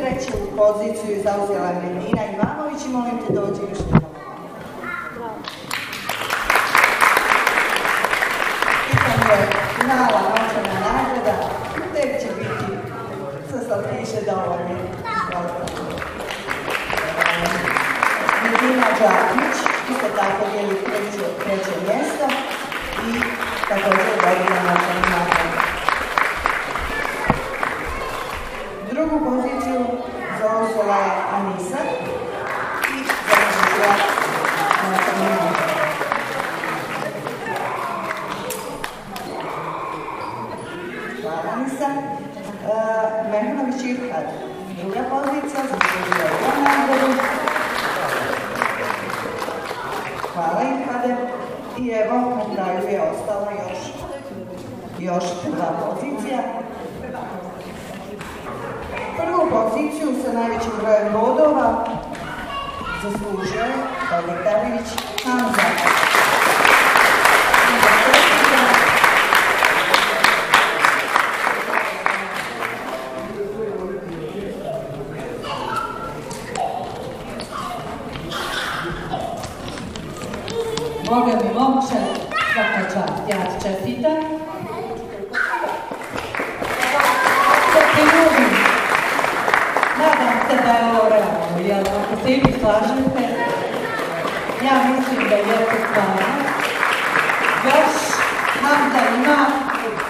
treću poziciju zauzela Medina Ivanović i molim te dođi još jednom. Pitanje finala novčana nagrada, tek će biti, sa sad piše. Medina Đakić, isto tako dijeli treće, treće mjesto i također dobila novčana nagrada. Anisa i završila novčanu. Hvala Anisa. E, uh, Mehanović Irhad, druga pozicija, zaslužila je ovu nagradu. Hvala Irhade. I evo, na kraju je ostala još, još jedna pozicija. Prvu poziciju sa najvećim brojem bodova zaslužio je Odetarević Hamza.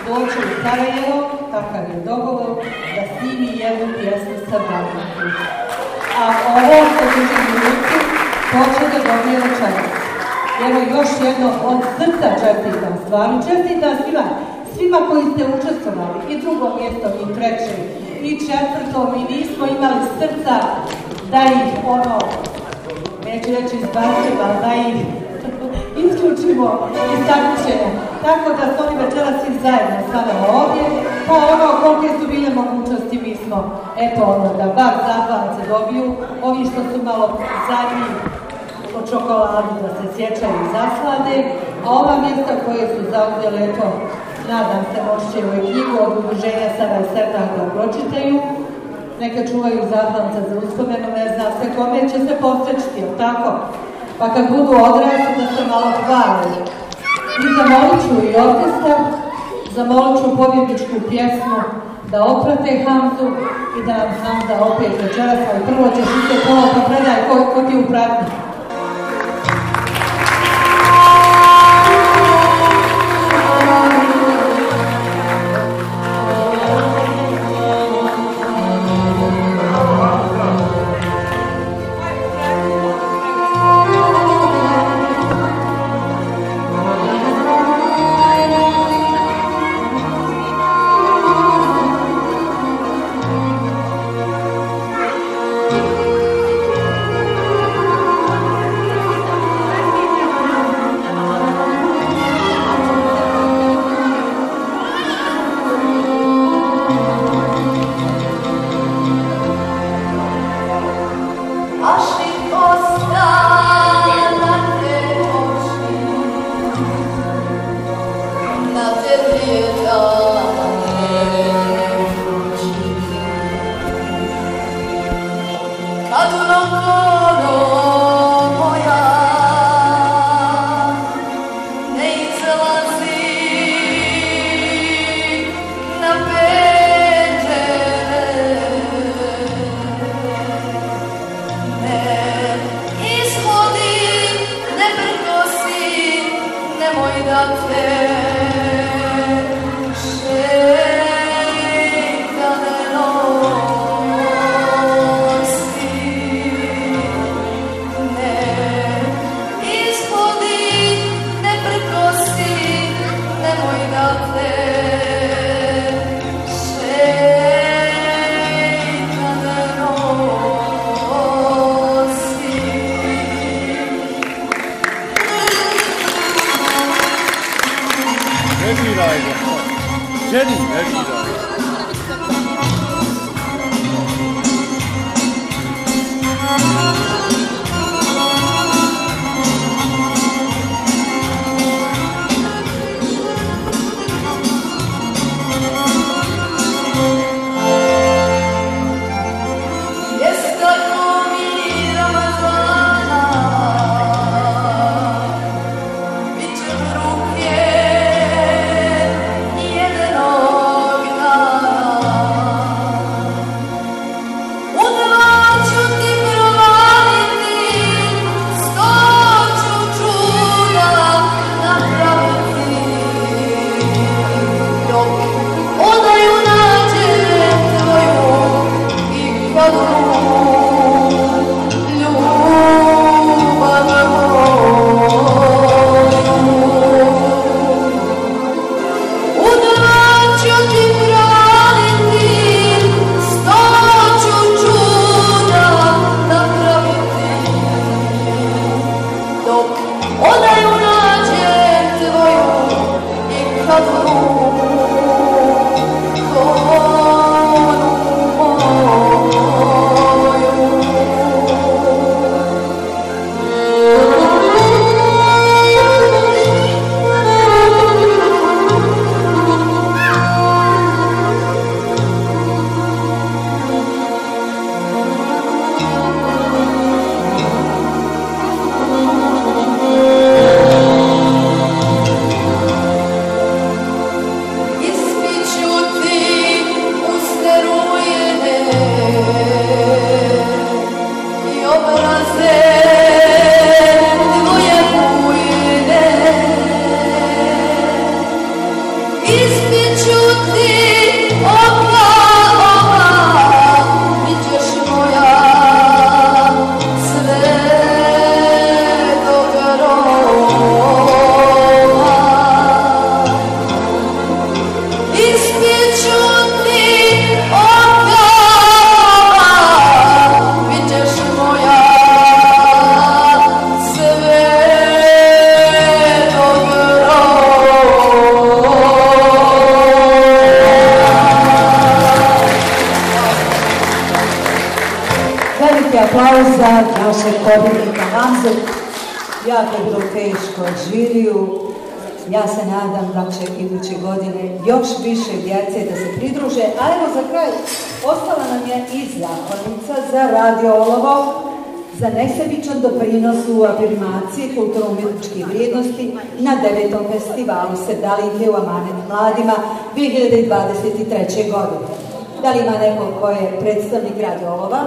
Doći u Sarajevo, takav je dogovor, da snimi jednu pjesmu sa Brankom. A ovo što držim u ruci, to će da dobije večeras. Evo još jedno od srca čestitam stvarno. Čestitam svima, svima koji ste učestvovali i drugo mjesto i treće i četvrto. Mi nismo imali srca da ih ono, neću reći izbacimo, ali da ih isključimo iz takmičenja. Tako da su oni večera svi zajedno sada ovdje, pa ono kolike su bile mogućnosti mi smo, eto ono da bar zahvalnice dobiju, ovi što su malo zadnji po čokoladu da se sjećaju i zaslade, a ova mjesta koje su zauzele, eto, nadam se, moći će u knjigu od udruženja Sara i Srtak da pročitaju, neka čuvaju zahvalca za uspomenu, ne zna se kome će se posrećiti, tako? Pa kad budu odrasli da se malo hvale. I zamolit ću i orkestar, zamolit ću pobjedničku pjesmu da oprate Hamzu i da nam Hamza opet večeras, svoj prvo ćeš ide to, pa predaj ko, ko ti upratni. 오나요나 제뜨거요 익혀도 naše iduće godine još više djece da se pridruže. A evo za kraj, ostala nam je i zakonica za radio Olovo, za nesebičan doprinos u afirmaciji kulturno-umjetničkih vrijednosti na devetom festivalu Sevdalinke u Amanet mladima 2023. godine. Da li ima neko ko je predstavnik Radio Olova?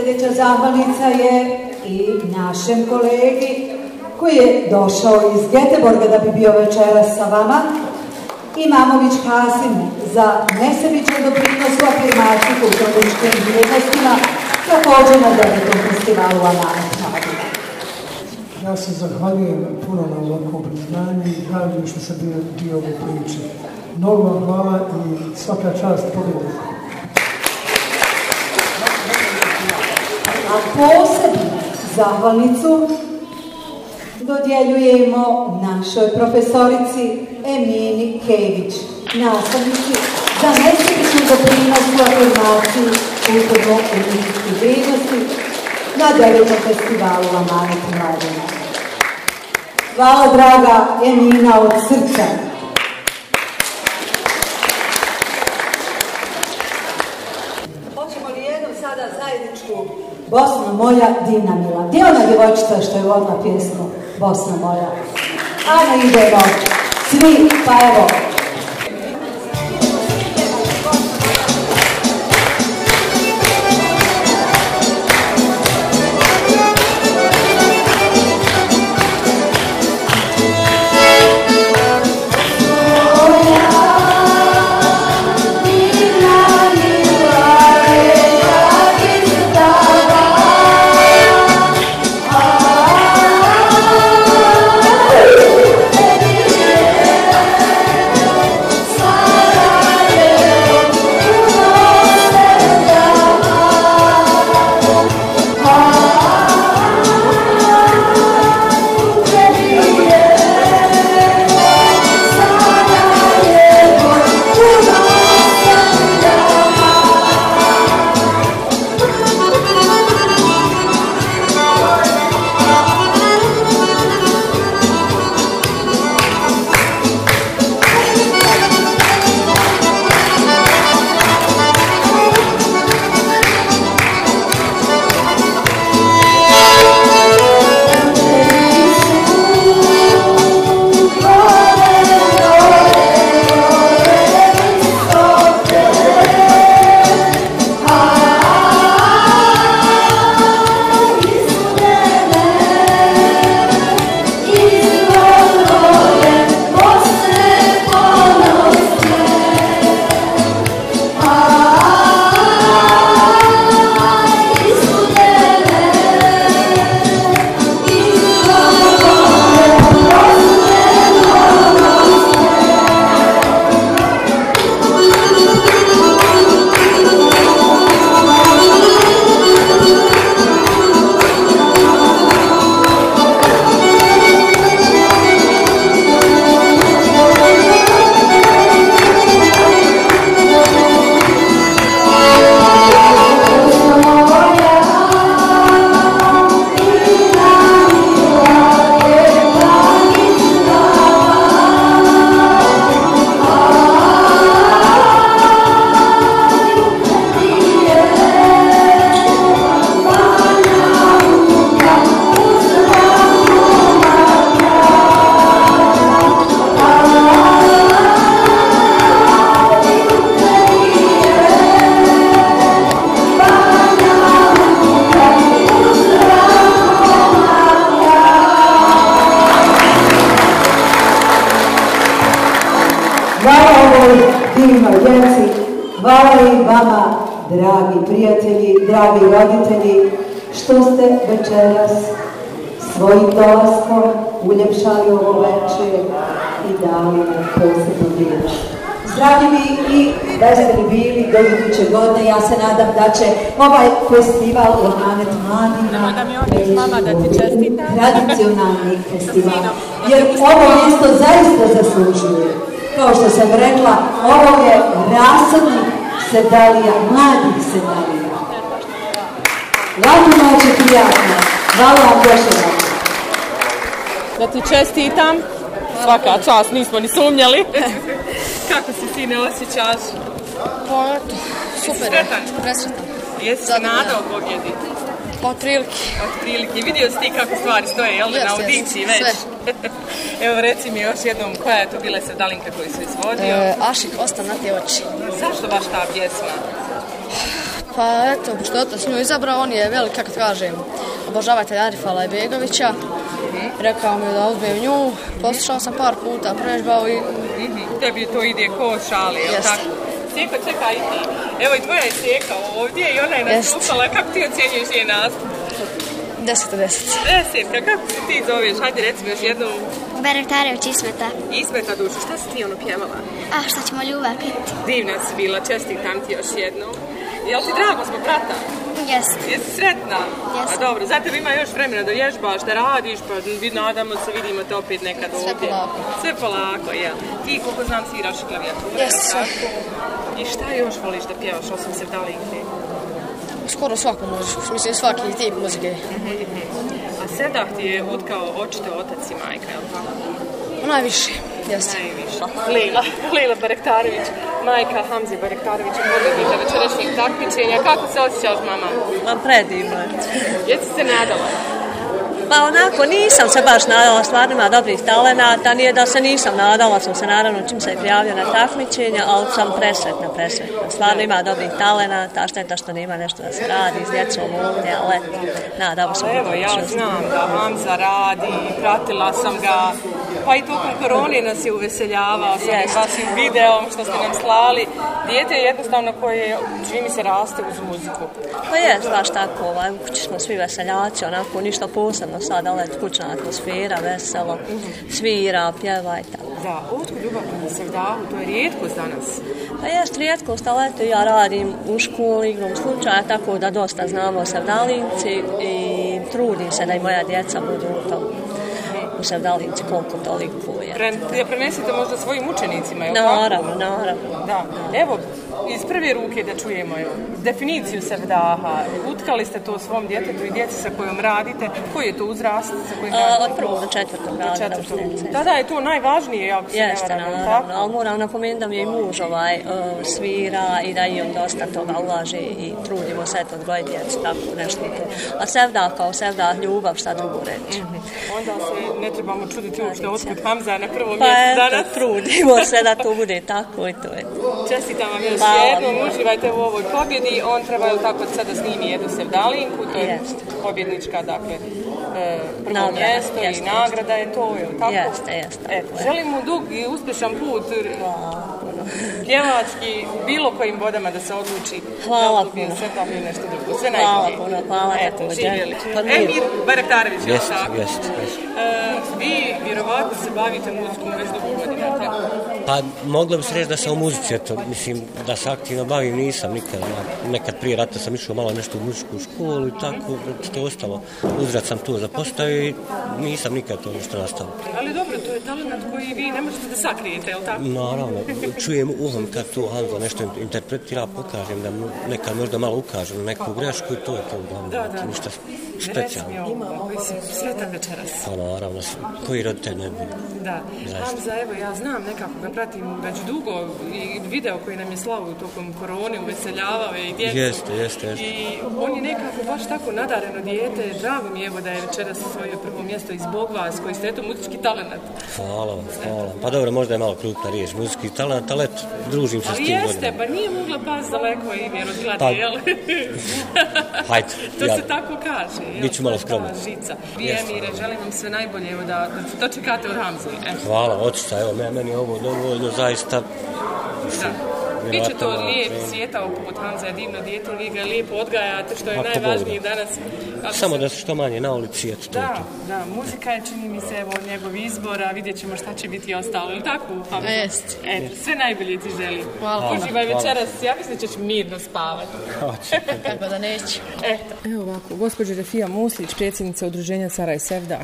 Sljedeća zahvalnica je i našem kolegi koji je došao iz Geteborga da bi bio večeras sa vama. Imamović Hasim za nesebičan doprinos u afirmaciju kulturničkim vrijednostima također na devetom festivalu Amana Ja se zahvaljujem puno na ovakvom priznanju i drago što sam bio dio ove priče. Normalno hvala i svaka čast pobjede. Posebnu zahvalnicu dodjeljujemo našoj profesorici Emini Kević, nastavnici za nesebičnu doprinos u afirmaciji kulturno-umjetničkih vrijednosti na devetom festivalu Amanet Mladina. Hvala draga Emina od srca. Hoćemo li jednom sada zajedničku Bosna moja, Dina Mila. Gdje ona djevojčica što je vodila pjesmu Bosna moja? Ajmo idemo. Svi, pa evo, Hvala ovoj divnoj djeci, hvala i vama, dragi prijatelji, dragi roditelji, što ste večeras svojim dolaskom uljepšali ovo večer i dali nam posebnu riječ. Zdravi i veseli bili do iduće godine. Ja se nadam da će ovaj festival Ornanet preći u tradicionalni festival. Jer ovo mjesto zaista zaslužuje kao što sam rekla, ovo je rasadnik sedalija, mladih sedalija. Laku noć je prijatno. Hvala vam još jedan. Da ti čestitam. Svaka čast, nismo ni sumnjali. Kako se sine osjećaš? Pa, eto, super sretan? presretan. Jesi se nadao pobjedi? Od prilike. Od prilike. Vidio si ti kako stvari stoje, jel na audiciji već? Sve. Evo reci mi još jednom, koja je to bila sedalinka koju si izvodio? E, Ašik, ostan na te oči. Zašto baš ta pjesma? Pa eto, što je otac nju izabrao, on je velik, kako kažem, obožavatelj Arifa Lajbegovića. Rekao mi je da uzmem nju, poslušao sam par puta, prežbao i Mhm, Tebi to ide ko šali, jel tako? Sijeko, čekaj ti. Evo i tvoja je Sijeka ovdje i ona je Jest. nastupala. Kako ti ocjenjuješ njen nastup? 10 od 10. Desetka, kako se ti zoveš? Hajde reci mi još jednu Beretarević Ismeta. ismeta dušu. Šta si ti ono pjevala? A šta ćemo ljubav kriti? Divna si bila, čestitam ti još jednom. Jel ti drago smo brata? Jest. Jesi sretna? Jesam. A dobro, zato ima još vremena da vježbaš, da radiš, pa vid- nadamo se, vidimo te opet nekad Sve ovdje. polako. Sve polako, jel? Ti, koliko znam, sviraš klavijaturu. Jes, jel sve. I šta još voliš da pjevaš, osim se dalinke? Skoro svaku muziku, mislim svaki tip muzike. A Sedah ti je utkao očito otac i majka, jel tako? Najviše, jeste. Najviše. Lila, Lila Barektarević, majka Hamzi Barektarevića, pobjednika večerašnjeg takmičenja. Kako se osjećaš, mama? Ma predivno je. Jesi se nadala? Pa onako nisam se baš nadala, stvarno ima dobrih talenata, nije da se nisam nadala, sam se naravno čim se je prijavio na takmičenje, ali sam presretna, presretna. Stvarno ima dobrih talenata, šteta što nema nešto da se radi s djecom ovdje, ali nadamo se evo, ja znam da Hamza radi, pratila sam ga, pa i tokom korone nas je uveseljavao sa Jeste. vašim videom što ste nam slali. Dijete je jednostavno koje, čini mi se, raste uz muziku. Pa je, baš tako, ovaj, u kući smo svi veseljači, onako ništa posebno sad, ali eto, kućna atmosfera, veselo, svira, pjeva i tako. Da, otkud ljubav prema sevdahu, to je rijetkost danas. Pa jest rijetkost, ali eto ja radim u školi, igrom slučaja, tako da dosta znamo o Sevdalinci i trudim se da i moja djeca budu u tom u Sevdalinci koliko toliko je. Pre, ja prenesite možda svojim učenicima, je li tako? Naravno, naravno. Da, evo, iz prve ruke da čujemo definiciju sevdaha. Utkali ste to svom djetetu i djeci sa kojom radite. Koji je to uzrast sa kojim A, od prvog do četvrtog Do rada. četvrtog. Da, da, je to najvažnije, ako se Jeste, ne varam, je li naravno, tako? ali moram napomenuti da mi je muž ovaj, uh, svira i da i on dosta toga ulaže i trudimo se eto odgojiti djecu, tako nešto to. A sevda kao sevda ljubav, šta drugo reći. Onda se ne trebamo čuditi uopšte otkud Hamza na prvom Pa mjestu eto, danas. trudimo se da to bude tako i to je. Čestitam vam još Hvala. jednom, uživajte u ovoj pobjedi. On treba je tako sada snimi jednu sevdalinku, to je Jeste. pobjednička, dakle, e, prvo Nagrada, mjesto i jeste, nagrada je to, je li tako? Jeste, jeste, tako Eto, je. želim mu dug i uspješan put pjevački, bilo kojim vodama da se odluči Hvala da puno. sve da li nešto drugo. Sve Hvala najbolje. puno, hvala Eto, živjeli. Pa mir. Emir Barektarević, je li Jest, tako? jest, jest. E, vi vjerovatno se bavite muzikom već dugo godina, tako? Pa mogla bi se reći da sam u muzici, eto, mislim da se aktivno bavim, nisam nikad, ja, nekad prije rata sam išao malo nešto u muzičku školu i tako, što je ostalo, uzrat sam to zapostavio i nisam nikad to nešto nastavio. Ali dobro, to je talent koji vi ne možete da sakrijete, je li tako? Naravno, čujem uhom kad to Hanzo nešto interpretira, pokažem da mu nekad možda malo ukažem na neku grešku i to je to uglavnom, Da, da. ništa specijalno. koji si sretan večeras. Pa naravno, koji roditelj ne bi. Da. Hamza, evo, ja znam nekako ga pratim već dugo i video koji nam je slavu tokom korone, uveseljavao je i djecu. Jeste, jeste, jeste. I on je nekako baš tako nadareno dijete. Drago mi je evo da je večeras svoje prvo mjesto i zbog vas koji ste eto muzički talent. Hvala vam, hvala. Pa dobro, možda je malo krupna riječ, muzički talent, ali eto, družim se s Ali tim jeste, godinama. pa nije mogla pas daleko ime razgleda, Pa, hajde, to ja- se tako kaže. Bit ću malo To skroman. Žica. Vi, Jeste. Emire, želim vam sve najbolje, evo da, da dočekate od Hamze. E. Hvala, očita, evo, me- meni je ovo dovoljno, zaista, Da. Biće to lijep svijetao poput Hamza je divno dijete, vi ga lijepo odgajate, što je Ako najvažnije da. danas. Ako Samo se- da se što manje na ulici, eto, to je Da, to. da, muzika je čini mi se evo njegov izbor, a vidjet ćemo šta će biti ostalo, ili tako? Hamza? Jest. Eto, sve najbolje ti želim. Hvala. Uživaj Hvala. večeras, ja mislim da ćeš mirno spavati. Kako da neće. Eto. Evo ovako, gospođa Refija Muslić, predsjednica udruženja Saraj Sevdah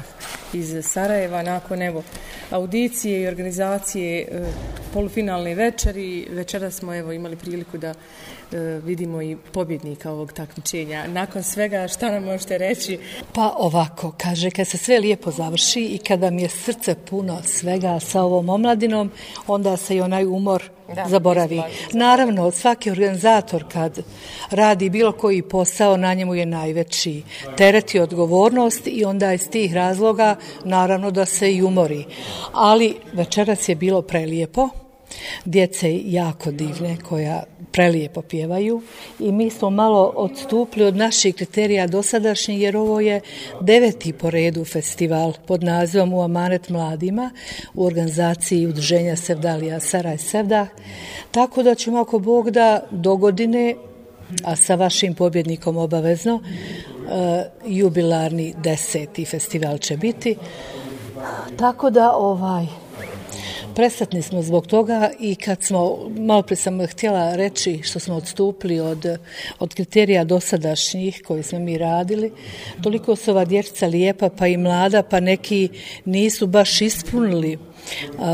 iz Sarajeva, nakon evo audicije i organizacije e, polufinalne večeri. Večera smo evo imali priliku da e, vidimo i pobjednika ovog takmičenja. Nakon svega, šta nam možete reći? Pa ovako, kaže, kad se sve lijepo završi i kada mi je srce puno svega sa ovom omladinom, onda se i onaj umor da, zaboravi. Naravno, svaki organizator kad radi bilo koji posao, na njemu je najveći teret i odgovornost i onda iz tih razloga naravno da se i umori. Ali večeras je bilo prelijepo, djece jako divne koja prelijepo pjevaju i mi smo malo odstupli od naših kriterija dosadašnjih jer ovo je deveti po redu festival pod nazivom U Amanet mladima u organizaciji udruženja Sevdalija Saraj Sevda. Tako da ćemo ako Bog da do godine, a sa vašim pobjednikom obavezno, e, jubilarni deseti festival će biti. Tako da ovaj presretni smo zbog toga i kad smo, malo pre sam htjela reći što smo odstupili od, od kriterija dosadašnjih koji smo mi radili, toliko su ova dječica lijepa pa i mlada, pa neki nisu baš ispunili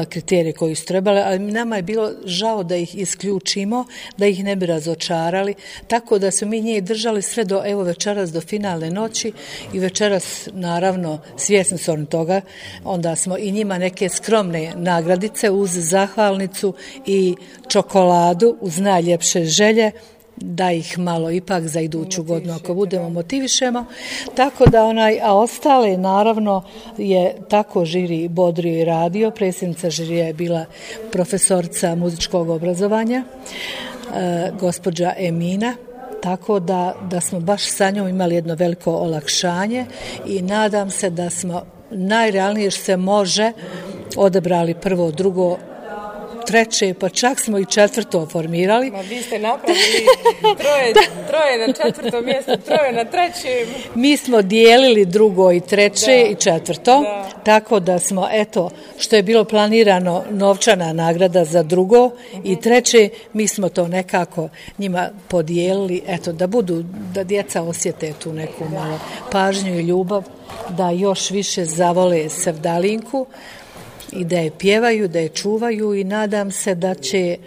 kriterije koji su trebali, ali nama je bilo žao da ih isključimo, da ih ne bi razočarali, tako da su mi nje držali sve do, evo večeras do finalne noći i večeras naravno svjesni su oni toga, onda smo i njima neke skromne nagradice uz zahvalnicu i čokoladu uz najljepše želje, da ih malo ipak za iduću godinu ako budemo motivišemo. Tako da onaj, a ostale naravno je tako žiri bodrio i radio. Predsjednica žirija je bila profesorca muzičkog obrazovanja, e, gospođa Emina, tako da, da smo baš sa njom imali jedno veliko olakšanje i nadam se da smo najrealnije što se može odebrali prvo, drugo, treće, pa čak smo i četvrto formirali. Ma vi ste napravili troje, troje na četvrto mjesto, troje na trećem. Mi smo dijelili drugo i treće da. i četvrto, da. tako da smo, eto, što je bilo planirano novčana nagrada za drugo uh -huh. i treće, mi smo to nekako njima podijelili, eto, da budu, da djeca osjete tu neku malo pažnju i ljubav, da još više zavole Sevdalinku, i da je pjevaju, da je čuvaju i nadam se da će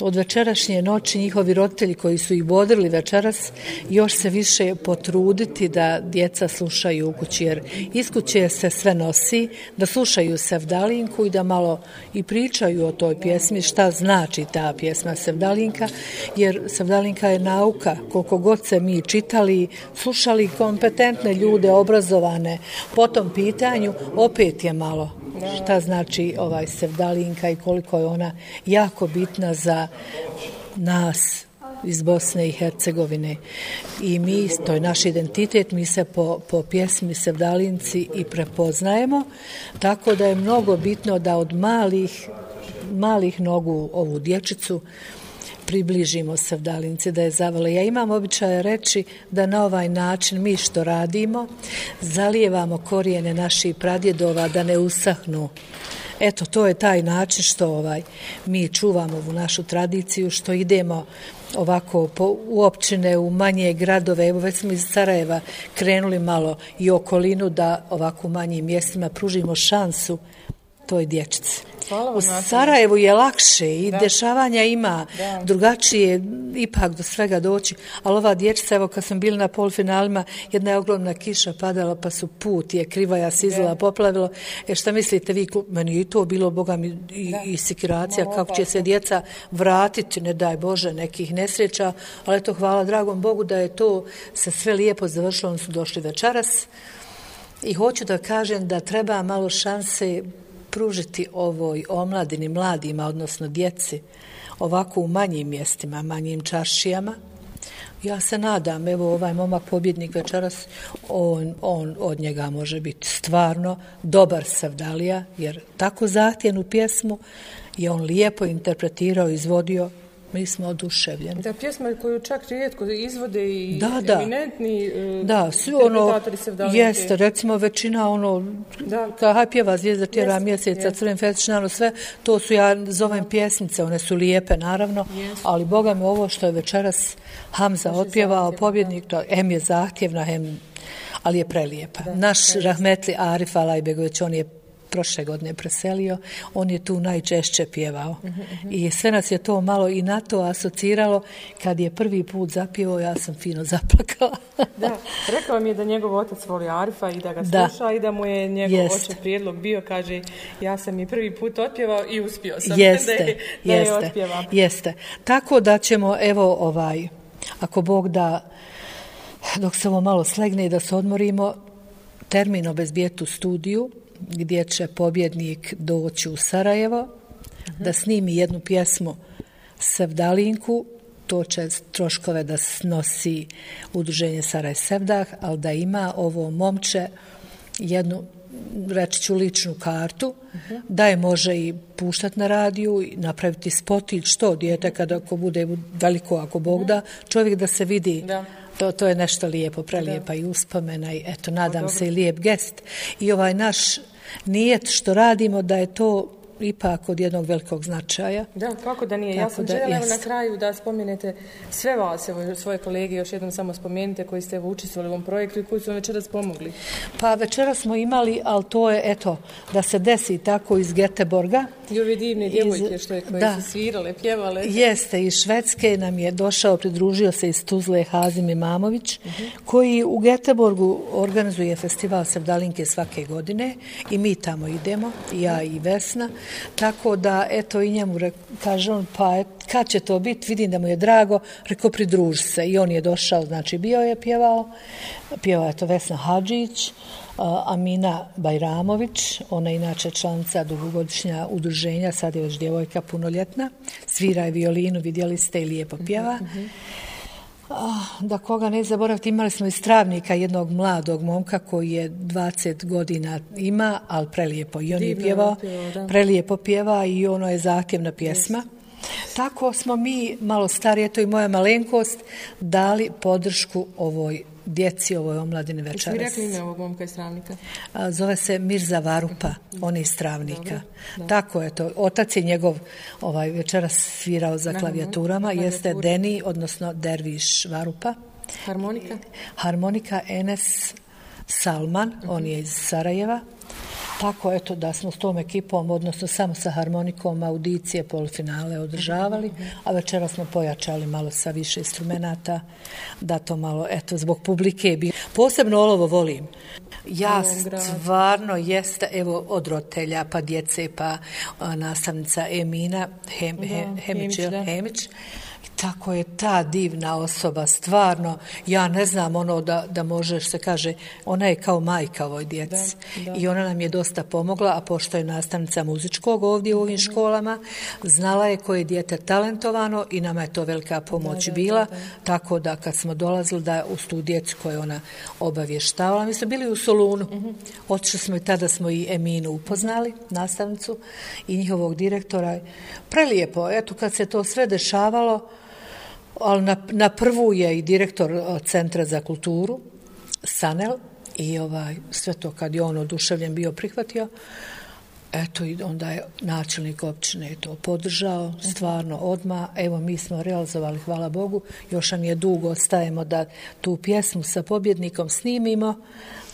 od večerašnje noći njihovi roditelji koji su ih bodrili večeras još se više potruditi da djeca slušaju u kući jer iz kuće se sve nosi, da slušaju Sevdalinku i da malo i pričaju o toj pjesmi šta znači ta pjesma Sevdalinka jer Sevdalinka je nauka koliko god se mi čitali, slušali kompetentne ljude, obrazovane. Po tom pitanju, opet je malo šta znači ovaj Sevdalinka i koliko je ona jako bitna za nas iz Bosne i Hercegovine. I mi, to je naš identitet, mi se po, po pjesmi Sevdalinci i prepoznajemo, tako da je mnogo bitno da od malih, malih nogu ovu dječicu približimo Savdalinci, da je zavala. Ja imam običaje reći da na ovaj način mi što radimo zalijevamo korijene naših pradjedova da ne usahnu. Eto, to je taj način što ovaj mi čuvamo ovu našu tradiciju, što idemo ovako po, u općine, u manje gradove, evo već smo iz Sarajeva krenuli malo i okolinu da ovako u manjim mjestima pružimo šansu toj dječici. U Sarajevu je lakše i da. dešavanja ima da. drugačije ipak do svega doći, ali ova dječica, evo kad sam bili na polfinalima, jedna je ogromna kiša padala pa su put je krivaja sizila, poplavilo. E šta mislite vi, meni je to bilo, boga mi, i, i sikiracija, kako će se djeca vratiti, ne daj Bože, nekih nesreća, ali to hvala dragom Bogu da je to se sve lijepo završilo, oni su došli večeras. I hoću da kažem da treba malo šanse pružiti ovoj omladini, mladima, odnosno djeci, ovako u manjim mjestima, manjim čaršijama. Ja se nadam, evo ovaj momak pobjednik večeras, on, on od njega može biti stvarno dobar savdalija, jer tako zahtjenu pjesmu je on lijepo interpretirao, izvodio, mi smo oduševljeni. Da, pjesma koju čak rijetko izvode i da, da. eminentni uh, da, svi ono, jeste, recimo većina ono, da. ka haj pjeva zvijezda tjera jest, mjeseca, jest. crven fetična, ono sve, to su ja zovem pjesnice, one su lijepe naravno, jest. ali Boga mi ovo što je večeras Hamza Naši otpjevao, pobjednik, to, em je zahtjevna, em, ali je prelijepa. Da, Naš Rahmetli Arif Alajbegović, on je prošle godine preselio, on je tu najčešće pjevao. I sve nas je to malo i na to asociralo. Kad je prvi put zapjevao, ja sam fino zaplakala. da, rekao mi je da njegov otac voli Arifa i da ga Da. sluša i da mu je njegov Jest. očev prijedlog bio, kaže, ja sam i prvi put otpjevao i uspio sam Jeste, da je, da je jeste, otpjevam. jeste. Tako da ćemo, evo, ovaj, ako Bog da, dok se ovo malo slegne i da se odmorimo, termin obezbijeti u studiju, gdje će pobjednik doći u Sarajevo, da snimi jednu pjesmu Sevdalinku, to će troškove da snosi udruženje Saraj Sevdah, ali da ima ovo momče jednu reći ću ličnu kartu, da je može i puštati na radiju, i napraviti spot ili što dijete kada ako bude veliko, ako Bog da, čovjek da se vidi Da. To, to je nešto lijepo, prelijepa i uspomena i eto, nadam se i lijep gest. I ovaj naš nijet što radimo da je to ipak od jednog velikog značaja. Da, kako da nije. ja sam da željela na kraju da spomenete sve vas, evo svoje kolege, još jednom samo spomenite koji ste evo učestvovali u ovom projektu i koji su vam večeras pomogli. Pa večera smo imali, ali to je, eto, da se desi tako iz Geteborga. I ove divne djevojke što je, koje da. su svirale, pjevale. Jeste, iz Švedske nam je došao, pridružio se iz Tuzle Hazim Imamović, koji u Geteborgu organizuje festival Sevdalinke svake godine i mi tamo idemo, ja i Vesna, tako da, eto, i njemu kaže on, pa et, kad će to biti, vidim da mu je drago, rekao, pridruži se. I on je došao, znači bio je pjevao, pjevao je to Vesna Hadžić, Amina Bajramović, ona je inače članica dugogodišnja udruženja, sad je već djevojka punoljetna, svira je violinu, vidjeli ste i lijepo pjeva. Ah, Da koga ne zaboraviti, imali smo iz Travnika jednog mladog momka koji je 20 godina ima, ali prelijepo. I on Divno je pjevao, da. prelijepo pjeva i ono je zahtjevna pjesma. Tako smo mi, malo starije, to i moja malenkost, dali podršku ovoj djeci, ovoj omladini Jeste večeras. rekli ime ovog momka iz Travnika? A, Zove se Mirza Varupa, on je iz Travnika. Tako je to. Otac je njegov ovaj, večeras svirao za klavijaturama, jeste. Deni, odnosno Derviš Varupa. Harmonika? Harmonika Enes Salman, on je iz Sarajeva. Tako, eto, da smo s tom ekipom, odnosno samo sa harmonikom, audicije, polufinale održavali, a večera smo pojačali malo sa više instrumenta, da to malo, eto, zbog publike bi... Posebno olovo volim. Ja stvarno jeste, evo, od roditelja, pa djece, pa nastavnica Emina Hem, Hem, Hemić, Hemić, da. Hemić. Tako je ta divna osoba, stvarno, ja ne znam ono da, da možeš se kaže, ona je kao majka ovoj djeci. Da, da. I ona nam je dosta pomogla, a pošto je nastavnica muzičkog ovdje u ovim školama, znala je koje je dijete talentovano i nama je to velika pomoć bila, tako da kad smo dolazili da u tu djecu koje ona obavještavala, mi smo bili u Solunu, otišli smo i tada smo i Eminu upoznali, nastavnicu i njihovog direktora. Prelijepo, eto kad se to sve dešavalo, ali na, na prvu je i direktor o, Centra za kulturu, Sanel, i ovaj, sve to kad je on oduševljen bio prihvatio, eto i onda je načelnik općine to podržao, stvarno odma. Evo mi smo realizovali, hvala Bogu, još nam je dugo ostajemo da tu pjesmu sa pobjednikom snimimo,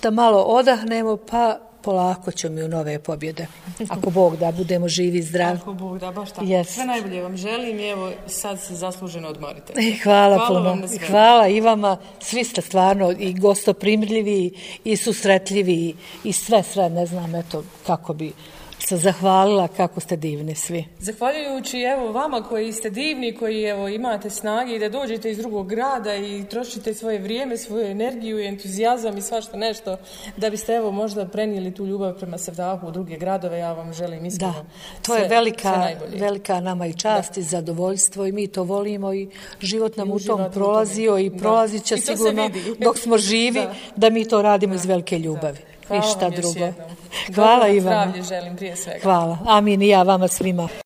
da malo odahnemo, pa polako ćemo i u nove pobjede. Ako Bog da, budemo živi i zdravi. Ako Bog da, baš tako. Jest. Sve najbolje vam želim i evo sad se zasluženo odmorite. E, Hvala, Hvala puno. vam. Hvala i vama. Svi ste stvarno i gostoprimljivi i susretljivi i sve, sve, ne znam, eto, kako bi se zahvalila, kako ste divni svi. Zahvaljujući evo vama koji ste divni, koji evo imate snage i da dođete iz drugog grada i trošite svoje vrijeme, svoju energiju i entuzijazam i svašta nešto da biste evo možda prenijeli tu ljubav prema Sevdahu u druge gradove, ja vam želim iskreno. Da, to sve- je velika, sve velika nama i čast i zadovoljstvo i mi to volimo i život nam I u tom prolazio i Da. prolazit će sigurno dok smo živi Da. da. mi to radimo iz velike ljubavi. Hvala vam još drugo. Hvala vam i vama. zdravlje želim prije svega. Hvala. Amin i ja vama svima.